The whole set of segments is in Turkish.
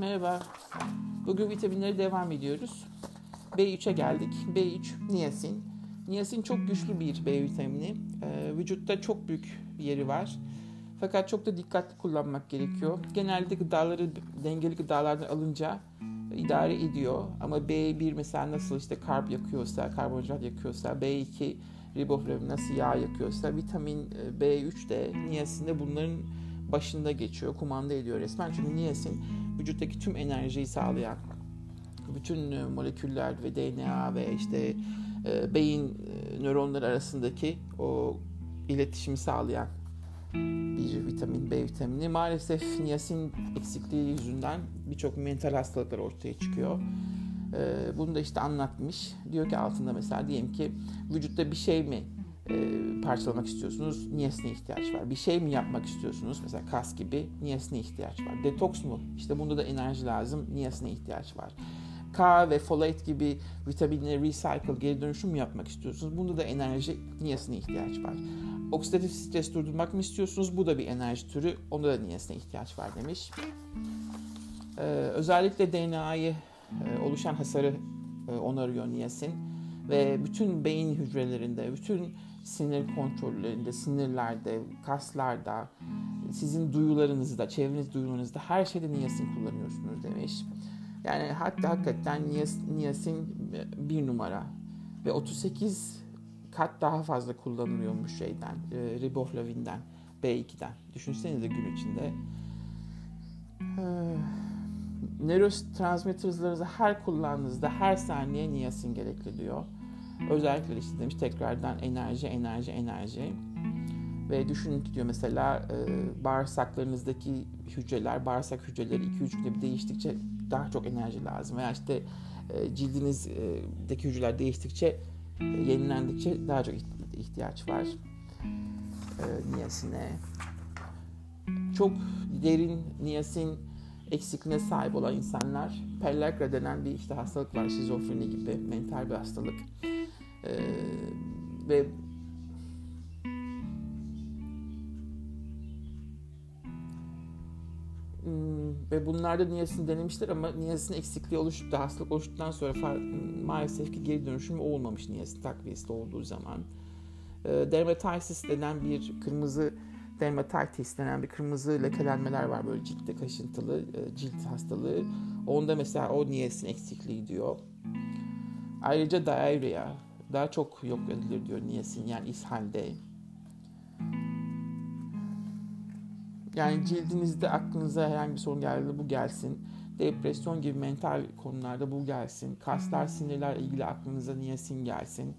Merhaba. Bugün vitaminleri devam ediyoruz. B3'e geldik. B3 niyasin. Niyasin çok güçlü bir B vitamini. Ee, vücutta çok büyük yeri var. Fakat çok da dikkatli kullanmak gerekiyor. Genelde gıdaları dengeli gıdalardan alınca idare ediyor. Ama B1 mesela nasıl işte karp yakıyorsa, karbonhidrat yakıyorsa, B2 riboflavin nasıl yağ yakıyorsa vitamin e, B3 de niyasin de bunların başında geçiyor, kumanda ediyor resmen. Çünkü niyasin vücuttaki tüm enerjiyi sağlayan, bütün e, moleküller ve DNA ve işte e, beyin e, nöronları arasındaki o iletişimi sağlayan bir vitamin, B vitamini. Maalesef niyasin eksikliği yüzünden birçok mental hastalıklar ortaya çıkıyor. Bunu da işte anlatmış. Diyor ki altında mesela diyelim ki vücutta bir şey mi e, parçalamak istiyorsunuz, niyesine ihtiyaç var. Bir şey mi yapmak istiyorsunuz, mesela kas gibi, niyesine ihtiyaç var. Detoks mu? İşte bunda da enerji lazım, niyesine ihtiyaç var. K ve folate gibi vitaminleri recycle, geri dönüşüm yapmak istiyorsunuz. Bunda da enerji, niyesine ihtiyaç var. Oksidatif stres durdurmak mı istiyorsunuz? Bu da bir enerji türü, onda da niyesine ihtiyaç var demiş. Ee, özellikle DNA'yı e, oluşan hasarı e, onarıyor niyasin ve bütün beyin hücrelerinde, bütün sinir kontrollerinde, sinirlerde, kaslarda, sizin duyularınızda, çevreniz duyularınızda her şeyde niyasin kullanıyorsunuz demiş. Yani hatta hakikaten niyas, niyasin bir numara ve 38 kat daha fazla kullanılıyormuş şeyden, e, riboflavinden, B2'den. Düşünsenize gün içinde. E, her kullandığınızda her saniye niyasin gerekli diyor. Özellikle işte demiş tekrardan enerji, enerji, enerji. Ve düşünün ki diyor mesela e, bağırsaklarınızdaki hücreler, bağırsak hücreleri 2-3 günde bir değiştikçe daha çok enerji lazım. Veya işte e, cildinizdeki hücreler değiştikçe, e, yenilendikçe daha çok ihtiyaç var e, niyasine. Çok derin niyasin eksikliğine sahip olan insanlar pellagra denen bir işte hastalık var. Şizofreni gibi mental bir hastalık. Ee, ve hmm, ve bunlarda niyasin denemişler ama niyasin eksikliği oluştu, hastalık oluştuktan sonra maalesef ki geri dönüşüm olmamış niyasin takviyesi olduğu zaman. E, dermatitis denen bir kırmızı dermatitis denen bir kırmızı lekelenmeler var böyle ciltte kaşıntılı e, cilt hastalığı. Onda mesela o niyasin eksikliği diyor. Ayrıca diarrhea daha çok yok edilir diyor niyesin yani ishalde. Yani cildinizde aklınıza herhangi bir sorun geldi bu gelsin. Depresyon gibi mental konularda bu gelsin. Kaslar, sinirler ilgili aklınıza niyesin gelsin.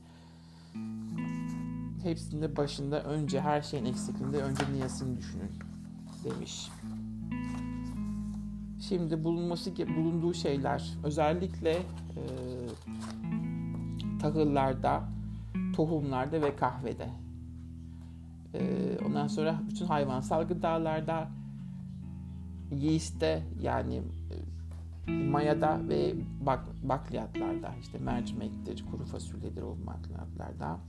Hepsinde başında önce her şeyin eksikliğinde önce niyesin düşünün demiş. Şimdi bulunması bulunduğu şeyler özellikle e, tahıllarda, tohumlarda ve kahvede. Ee, ondan sonra bütün hayvansal gıdalarda, yeast'te yani e, mayada ve bak, bakliyatlarda işte mercimektir, kuru fasulyedir o bakliyatlarda.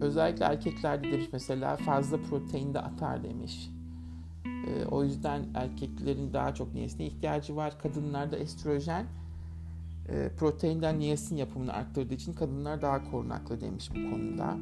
Özellikle erkeklerde demiş mesela fazla protein de atar demiş. E, o yüzden erkeklerin daha çok niyesine ihtiyacı var. Kadınlarda estrojen e, proteinden niyesin yapımını arttırdığı için kadınlar daha korunaklı demiş bu konuda.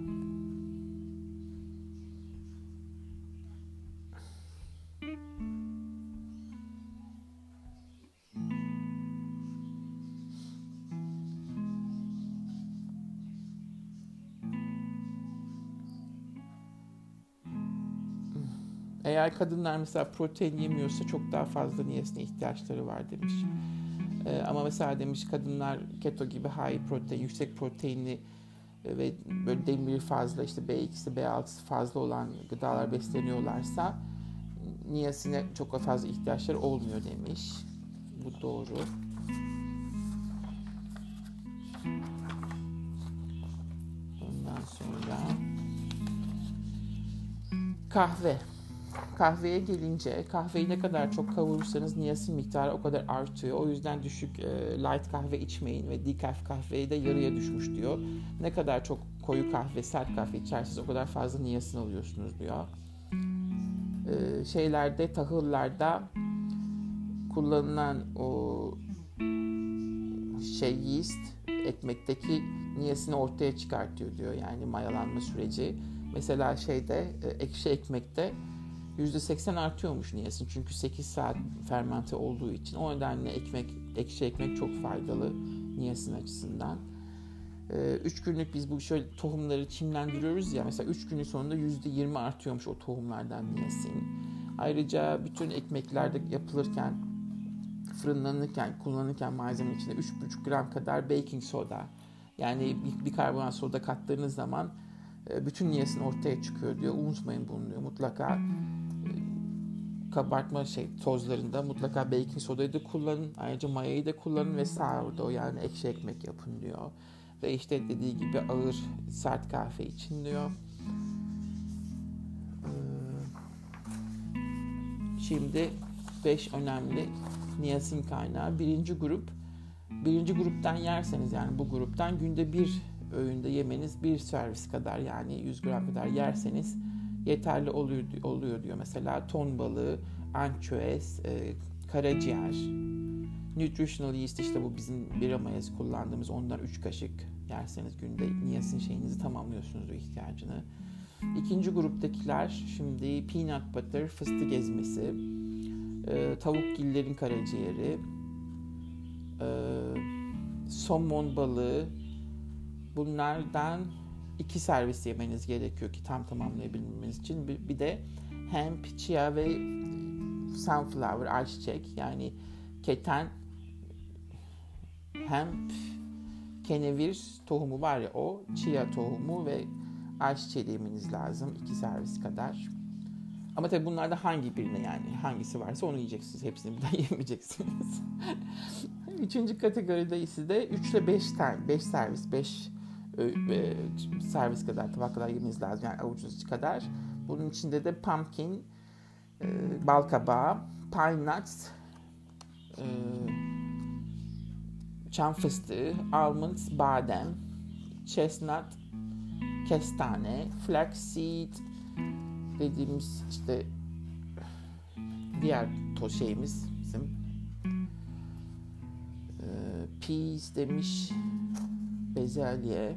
Eğer kadınlar mesela protein yemiyorsa çok daha fazla niyesine ihtiyaçları var demiş. Ee, ama mesela demiş kadınlar keto gibi high protein, yüksek proteinli e, ve böyle demir fazla işte B2'si B6'sı fazla olan gıdalar besleniyorlarsa niyesine çok fazla ihtiyaçları olmuyor demiş. Bu doğru. Ondan sonra kahve. Kahveye gelince kahveyi ne kadar çok kavurursanız niyasin miktarı o kadar artıyor. O yüzden düşük e, light kahve içmeyin ve decaf kahveyi de yarıya düşmüş diyor. Ne kadar çok koyu kahve, sert kahve içerseniz o kadar fazla niyasin alıyorsunuz diyor. Ee, şeylerde, tahıllarda kullanılan o şey yeast ekmekteki niyesini ortaya çıkartıyor diyor. Yani mayalanma süreci. Mesela şeyde e, ekşi ekmekte %80 artıyormuş niyesin. Çünkü 8 saat fermente olduğu için. O nedenle ekmek, ekşi ekmek çok faydalı niyesin açısından. 3 ee, günlük biz bu şöyle tohumları çimlendiriyoruz ya mesela 3 günün sonunda %20 artıyormuş o tohumlardan niyesin. Ayrıca bütün ekmeklerde yapılırken fırınlanırken kullanırken malzeme içinde 3,5 gram kadar baking soda yani bir, bir karbonat soda kattığınız zaman e, bütün niyesin ortaya çıkıyor diyor. Unutmayın bunu diyor. Mutlaka kabartma şey tozlarında mutlaka baking sodayı da kullanın. Ayrıca mayayı da kullanın ve sourdough yani ekşi ekmek yapın diyor. Ve işte dediği gibi ağır sert kahve için diyor. Ee, şimdi 5 önemli niyasin kaynağı. Birinci grup birinci gruptan yerseniz yani bu gruptan günde bir öğünde yemeniz bir servis kadar yani 100 gram kadar yerseniz yeterli oluyor, oluyor diyor. Mesela ton balığı, ançoes, e, karaciğer, nutritional yeast işte bu bizim bira mayası kullandığımız ondan 3 kaşık yerseniz günde niyasin şeyinizi tamamlıyorsunuz o ihtiyacını. İkinci gruptakiler şimdi peanut butter, fıstık ezmesi, e, tavuk gillerin karaciğeri, e, somon balığı bunlardan iki servis yemeniz gerekiyor ki tam tamamlayabilmeniz için. Bir, bir de hemp, chia ve sunflower, ayçiçek yani keten, hemp, kenevir tohumu var ya o, chia tohumu ve ayçiçeği yemeniz lazım. iki servis kadar. Ama tabii bunlarda hangi birine yani hangisi varsa onu yiyeceksiniz. Hepsini birden yemeyeceksiniz. Üçüncü kategoride ise de 3 ile 5 tane 5 servis 5 e, servis kadar tabak kadar yemeniz lazım yani avucunuz kadar. Bunun içinde de pumpkin, e, bal kabağı, pine nuts, e, çam fıstığı, almonds, badem, chestnut, kestane, flaxseed dediğimiz işte diğer to şeyimiz bizim e, peas demiş bezelye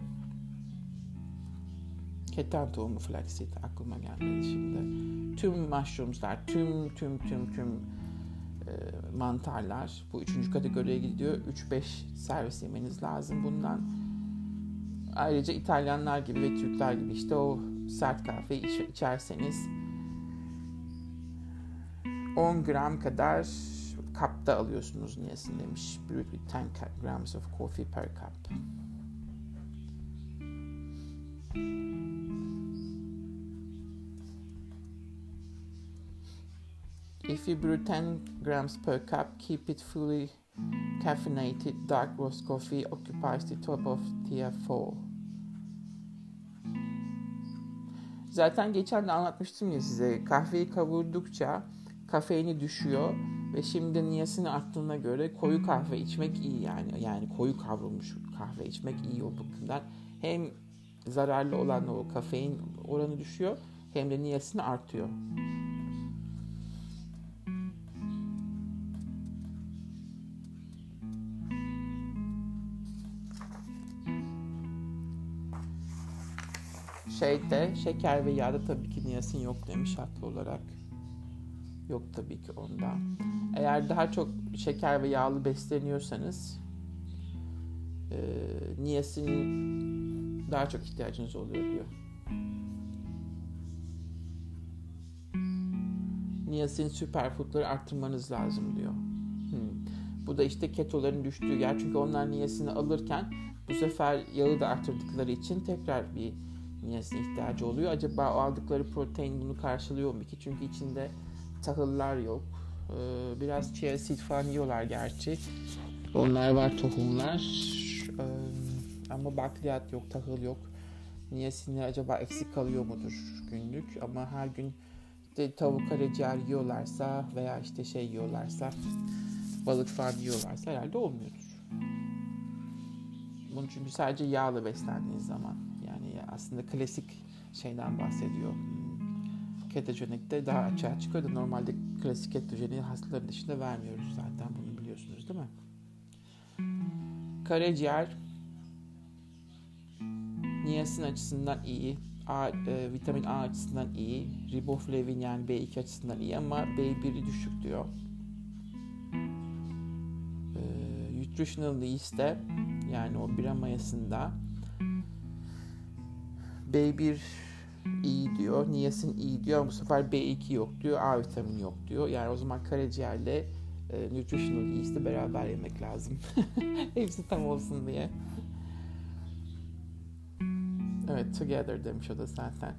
keten tohumu flaxseed aklıma gelmedi şimdi. Tüm mushroomslar, tüm tüm tüm tüm e, mantarlar bu üçüncü kategoriye gidiyor. 3-5 servis yemeniz lazım bundan. Ayrıca İtalyanlar gibi ve Türkler gibi işte o sert kahve iç, içerseniz 10 gram kadar kapta alıyorsunuz niyesin demiş. Brewed with 10 grams of coffee per cup. If you brew 10 grams per cup, keep it fully caffeinated. Dark roast coffee occupies the top of tier 4. Zaten geçen de anlatmıştım ya size kahveyi kavurdukça kafeini düşüyor ve şimdi niyesini arttığına göre koyu kahve içmek iyi yani. Yani koyu kavrulmuş kahve içmek iyi o bakımdan. Hem zararlı olan o kafein oranı düşüyor hem de niyesini artıyor. Şeyde şeker ve yağda tabii ki niyasin yok demiş haklı olarak. Yok tabii ki onda. Eğer daha çok şeker ve yağlı besleniyorsanız e, niyasin daha çok ihtiyacınız oluyor diyor. Niyasin süperfoodları arttırmanız lazım diyor. Hmm. Bu da işte ketoların düştüğü yer. Çünkü onlar niyasini alırken bu sefer yağı da arttırdıkları için tekrar bir niyesine ihtiyacı oluyor. Acaba o aldıkları protein bunu karşılıyor mu ki? Çünkü içinde tahıllar yok. Ee, biraz chia seed falan yiyorlar gerçi. Onlar var tohumlar. Ee, ama bakliyat yok, tahıl yok. Niyesini acaba eksik kalıyor mudur günlük? Ama her gün işte tavuk karaciğer yiyorlarsa veya işte şey yiyorlarsa balık falan yiyorlarsa herhalde olmuyordur. Bunu çünkü sadece yağlı beslendiğiniz zaman yani aslında klasik şeyden bahsediyor. Ketojenikte daha açığa çıkıyor da normalde klasik ketojeni hastaların dışında vermiyoruz zaten bunu biliyorsunuz değil mi? Karaciğer niyasin açısından iyi, A, e, vitamin A açısından iyi, riboflavin yani B2 açısından iyi ama B1'i düşük diyor. E, nutritional yeast'te yani o bira mayasında B1 iyi diyor, niyasin iyi diyor ama bu sefer B2 yok diyor, A vitamini yok diyor. Yani o zaman karaciğerle e, nutritional yeast'i beraber yemek lazım. Hepsi tam olsun diye. Evet, together demiş o da zaten.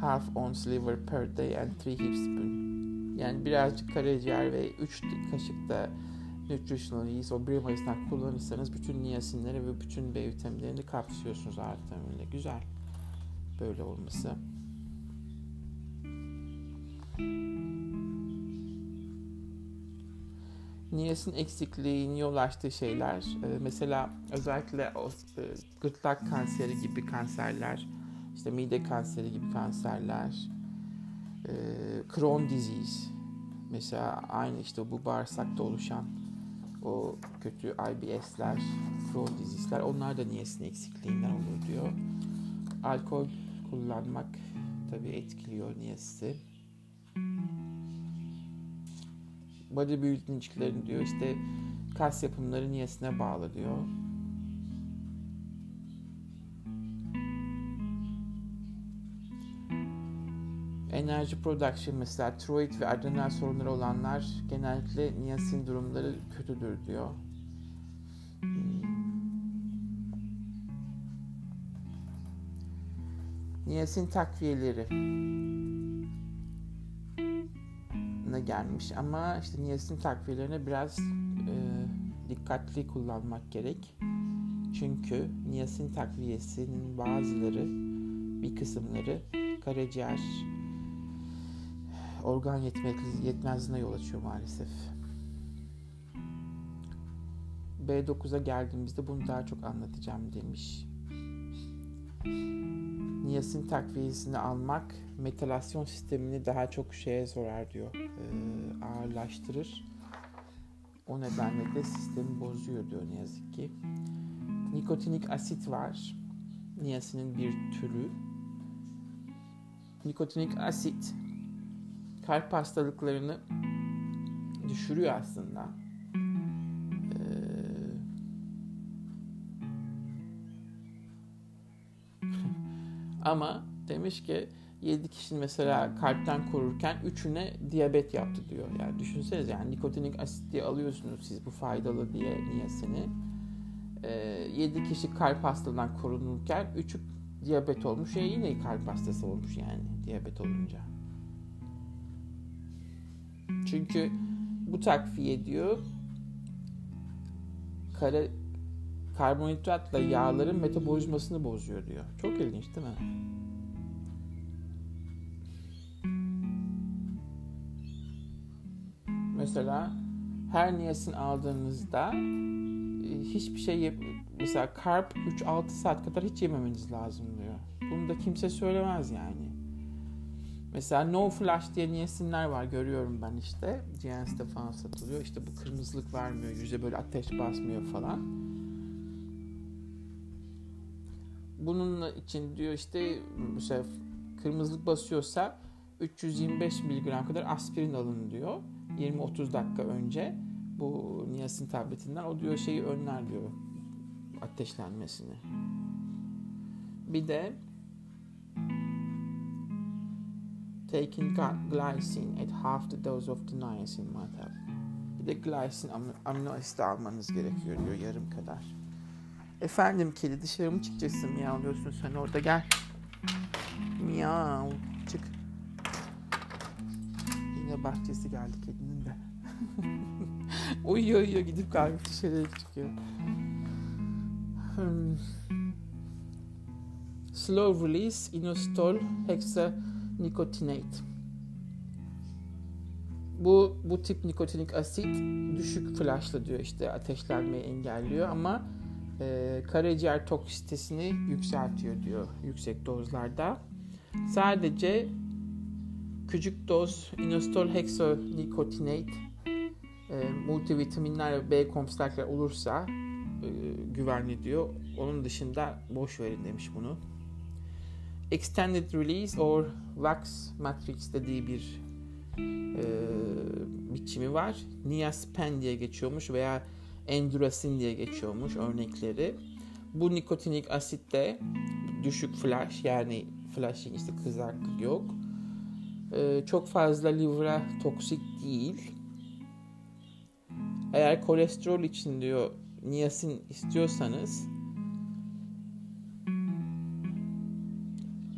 Half ounce liver per day and three heap spoon. Yani birazcık karaciğer ve 3 kaşık da nutritional yeast o bir mayısından kullanırsanız bütün niyasinleri ve bütün B vitaminlerini kapsıyorsunuz A vitaminle. Güzel. Böyle olması. Niyasin eksikliğinin yol açtığı şeyler e, mesela özellikle o, e, gırtlak kanseri gibi kanserler işte mide kanseri gibi kanserler e, Crohn disease mesela aynı işte bu bağırsakta oluşan o kötü IBS'ler Crohn disease'ler onlar da niyasin eksikliğinden olur diyor. Alkol kullanmak tabii etkiliyor niyesi bodybuildingçilerin diyor işte kas yapımları niyesine bağlı diyor. Enerji production mesela tiroid ve adrenal sorunları olanlar genellikle niyasin durumları kötüdür diyor. Niyasin takviyeleri gelmiş ama işte niyasin takviyelerine biraz e, dikkatli kullanmak gerek. Çünkü niyasin takviyesinin bazıları bir kısımları karaciğer organ yetmezliğine yol açıyor maalesef. B9'a geldiğimizde bunu daha çok anlatacağım demiş. Niyasin takviyesini almak metalasyon sistemini daha çok şeye zorar diyor. E, ağırlaştırır. O nedenle de sistemi bozuyor diyor ne yazık ki. Nikotinik asit var. Niyasinin bir türü. Nikotinik asit kalp hastalıklarını düşürüyor aslında. Ama demiş ki 7 kişinin mesela kalpten korurken 3'üne diyabet yaptı diyor. Yani düşünseniz yani nikotinik asit diye alıyorsunuz siz bu faydalı diye niyesini. Ee, 7 kişi kalp hastalığından korunurken 3'ü diyabet olmuş. Ya yine kalp hastası olmuş yani diyabet olunca. Çünkü bu takviye diyor kara karbonhidratla yağların metabolizmasını bozuyor diyor. Çok ilginç değil mi? mesela her niyesin aldığınızda e, hiçbir şey yap mesela karp 3-6 saat kadar hiç yememeniz lazım diyor. Bunu da kimse söylemez yani. Mesela no flash diye niyesinler var görüyorum ben işte. GNS'de falan satılıyor. İşte bu kırmızılık vermiyor. Yüze böyle ateş basmıyor falan. Bunun için diyor işte mesela kırmızılık basıyorsa 325 mg kadar aspirin alın diyor. 20-30 dakika önce bu niyasin tabletinden o diyor şeyi önler diyor ateşlenmesini. Bir de taking glycine at half the dose of the niacin might help. Bir de glycine amino asit almanız gerekiyor diyor yarım kadar. Efendim kedi dışarı mı çıkacaksın miyavlıyorsun sen orada gel. Miyav çık. Yine bahçesi geldi kedinin de. uyuyor uyuyor gidip kahve dışarıya çıkıyor. Hmm. Slow release inositol hexanikotinate. Bu bu tip nikotinik asit düşük flashlı diyor işte ateşlenmeyi engelliyor ama e, karaciğer toksitesini yükseltiyor diyor yüksek dozlarda. Sadece küçük doz inositol hexonikotinate e, multivitaminler ve B kompleksler olursa e, güvenli diyor. Onun dışında boş verin demiş bunu. Extended release or wax matrix dediği bir e, biçimi var. Niaspen diye geçiyormuş veya endurasin diye geçiyormuş örnekleri. Bu nikotinik asitte düşük flash yani flashing işte kızarıklık yok. Ee, çok fazla livra toksik değil. Eğer kolesterol için diyor niyasin istiyorsanız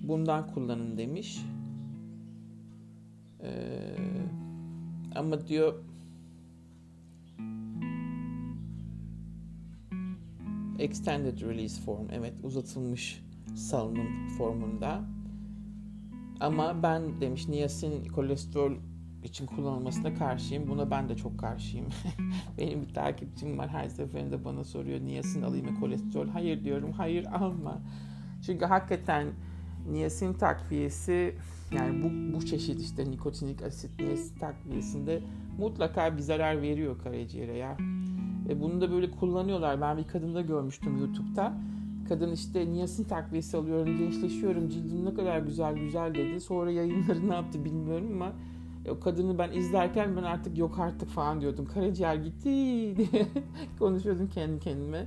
bundan kullanın demiş. Ee, ama diyor extended release form evet uzatılmış salınım formunda. Ama ben demiş niyasin kolesterol için kullanılmasına karşıyım. Buna ben de çok karşıyım. Benim bir takipçim var her seferinde bana soruyor niyasin alayım mı kolesterol? Hayır diyorum hayır alma. Çünkü hakikaten niyasin takviyesi yani bu, bu çeşit işte nikotinik asit niyasin takviyesinde mutlaka bir zarar veriyor karaciğere ya. E bunu da böyle kullanıyorlar. Ben bir kadında görmüştüm YouTube'da. Kadın işte niyasin takviyesi alıyorum, gençleşiyorum, cildim ne kadar güzel güzel dedi. Sonra yayınları ne yaptı bilmiyorum ama o kadını ben izlerken ben artık yok artık falan diyordum. Karaciğer gitti diye konuşuyordum kendi kendime.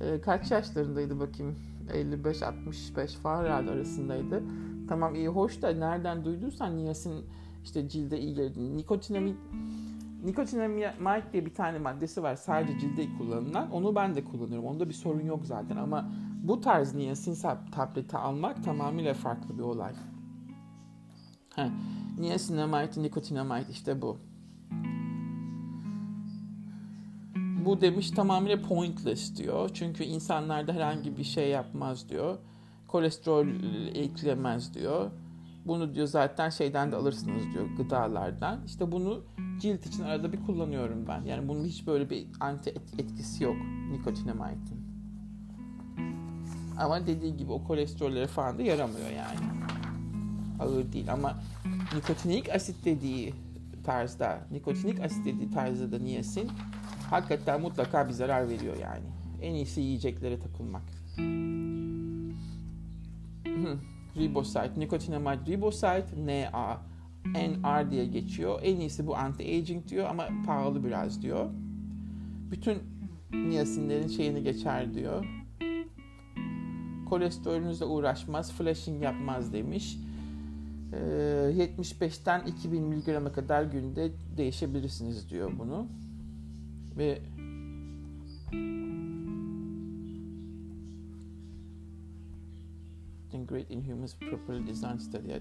E, kaç yaşlarındaydı bakayım? 55-65 falan herhalde arasındaydı. Tamam iyi hoş da nereden duyduysan niyasin işte cilde iyi geldi. Nikotinamid Nikotinamide diye bir tane maddesi var sadece cilde kullanılan. Onu ben de kullanıyorum. Onda bir sorun yok zaten ama bu tarz niyasin tableti almak tamamıyla farklı bir olay. Ha, niacinamide, nikotinamide işte bu. Bu demiş tamamıyla pointless diyor. Çünkü insanlarda herhangi bir şey yapmaz diyor. Kolesterol eklemez diyor. Bunu diyor zaten şeyden de alırsınız diyor gıdalardan. İşte bunu cilt için arada bir kullanıyorum ben. Yani bunun hiç böyle bir anti etkisi yok nikotinamide'in. Ama dediği gibi o kolesterollere falan da yaramıyor yani. Ağır değil ama nikotinik asit dediği tarzda, nikotinik asit dediği tarzda da niyasin hakikaten mutlaka bir zarar veriyor yani. En iyisi yiyeceklere takılmak. ribosite, nikotinamide ribosite, NA, NR diye geçiyor. En iyisi bu anti-aging diyor ama pahalı biraz diyor. Bütün niyasinlerin şeyini geçer diyor. Kolesterolünüzle uğraşmaz, flashing yapmaz demiş. Ee, 75'ten 2000 mg'e kadar günde değişebilirsiniz diyor bunu. Ve Great Inhumans Properly Designed Study.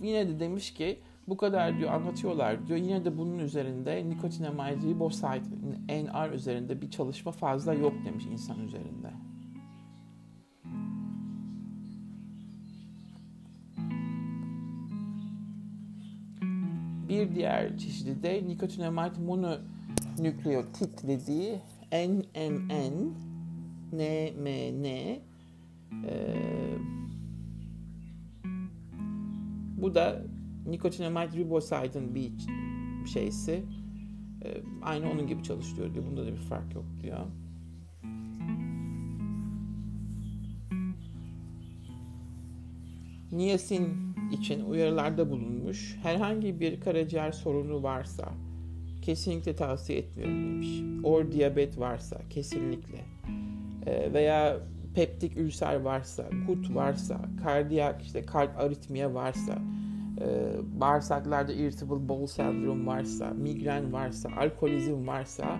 Yine de demiş ki bu kadar diyor anlatıyorlar diyor. Yine de bunun üzerinde nikotinamide riboside NR üzerinde bir çalışma fazla yok demiş insan üzerinde. Bir diğer çeşidi de nikotinamide mononükleotit dediği NMN NMN e, bu da nikotinamide riboside'ın bir şeysi. E, aynı onun gibi çalışıyor diyor. Bunda da bir fark yok diyor. Niyasin için uyarılarda bulunmuş. Herhangi bir karaciğer sorunu varsa kesinlikle tavsiye etmiyorum demiş. Or diyabet varsa kesinlikle. E, veya peptik ülser varsa, gut varsa, kardiyak işte kalp aritmiye varsa, e, bağırsaklarda irritable bowel sendrom varsa, migren varsa, alkolizm varsa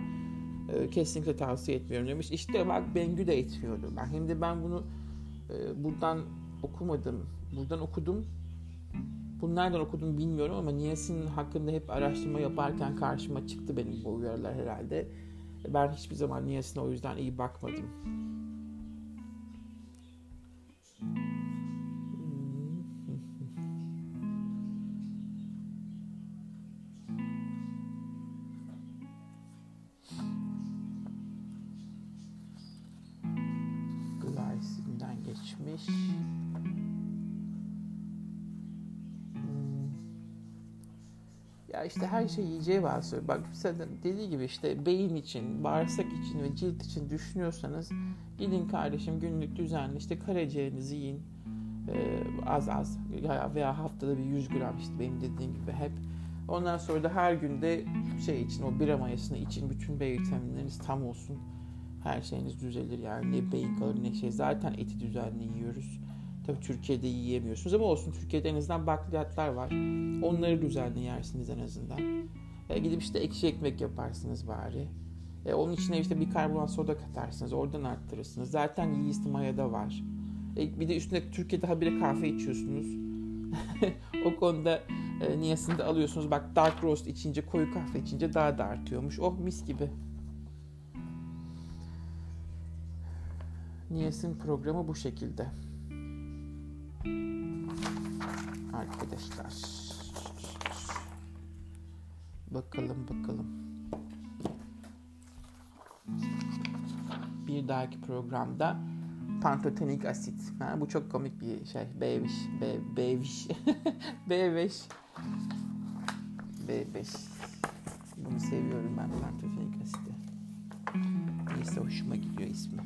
e, kesinlikle tavsiye etmiyorum demiş. İşte bak Bengü de etmiyordu. Ben hem de ben bunu e, buradan okumadım. Buradan okudum. Bunlardan okudum bilmiyorum ama Niyasin hakkında hep araştırma yaparken karşıma çıktı benim bu uyarılar herhalde. Ben hiçbir zaman Niyasin'e o yüzden iyi bakmadım. İşte her şey yiyeceği bazı. Bak mesela dediği gibi işte beyin için, bağırsak için ve cilt için düşünüyorsanız gidin kardeşim günlük düzenli işte karaciğerinizi yiyin. Ee, az az veya haftada bir 100 gram işte benim dediğim gibi hep. Ondan sonra da her günde şey için o bira mayasını için bütün B vitaminleriniz tam olsun. Her şeyiniz düzelir yani ne beyin kalır ne şey. Zaten eti düzenli yiyoruz. Tabii Türkiye'de yiyemiyorsunuz ama olsun Türkiye'de en azından bakliyatlar var. Onları düzenli yersiniz en azından. E, gidip işte ekşi ekmek yaparsınız bari. E, onun içine işte bir karbonat soda katarsınız. Oradan arttırırsınız. Zaten yeast maya da var. E, bir de üstüne Türkiye'de habire kahve içiyorsunuz. o konuda e, niyasını alıyorsunuz. Bak dark roast içince, koyu kahve içince daha da artıyormuş. Oh mis gibi. Niyas'ın programı bu şekilde. Arkadaşlar. Bakalım bakalım. Bir dahaki programda pantotenik asit. Ha, bu çok komik bir şey. B5. B, B5. B5. B5. Bunu seviyorum ben pantotenik asiti. Neyse hoşuma gidiyor ismi.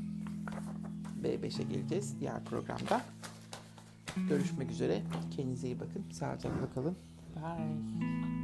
B5'e geleceğiz diğer programda. Görüşmek üzere. Kendinize iyi bakın. Sağlıcakla kalın. Bye.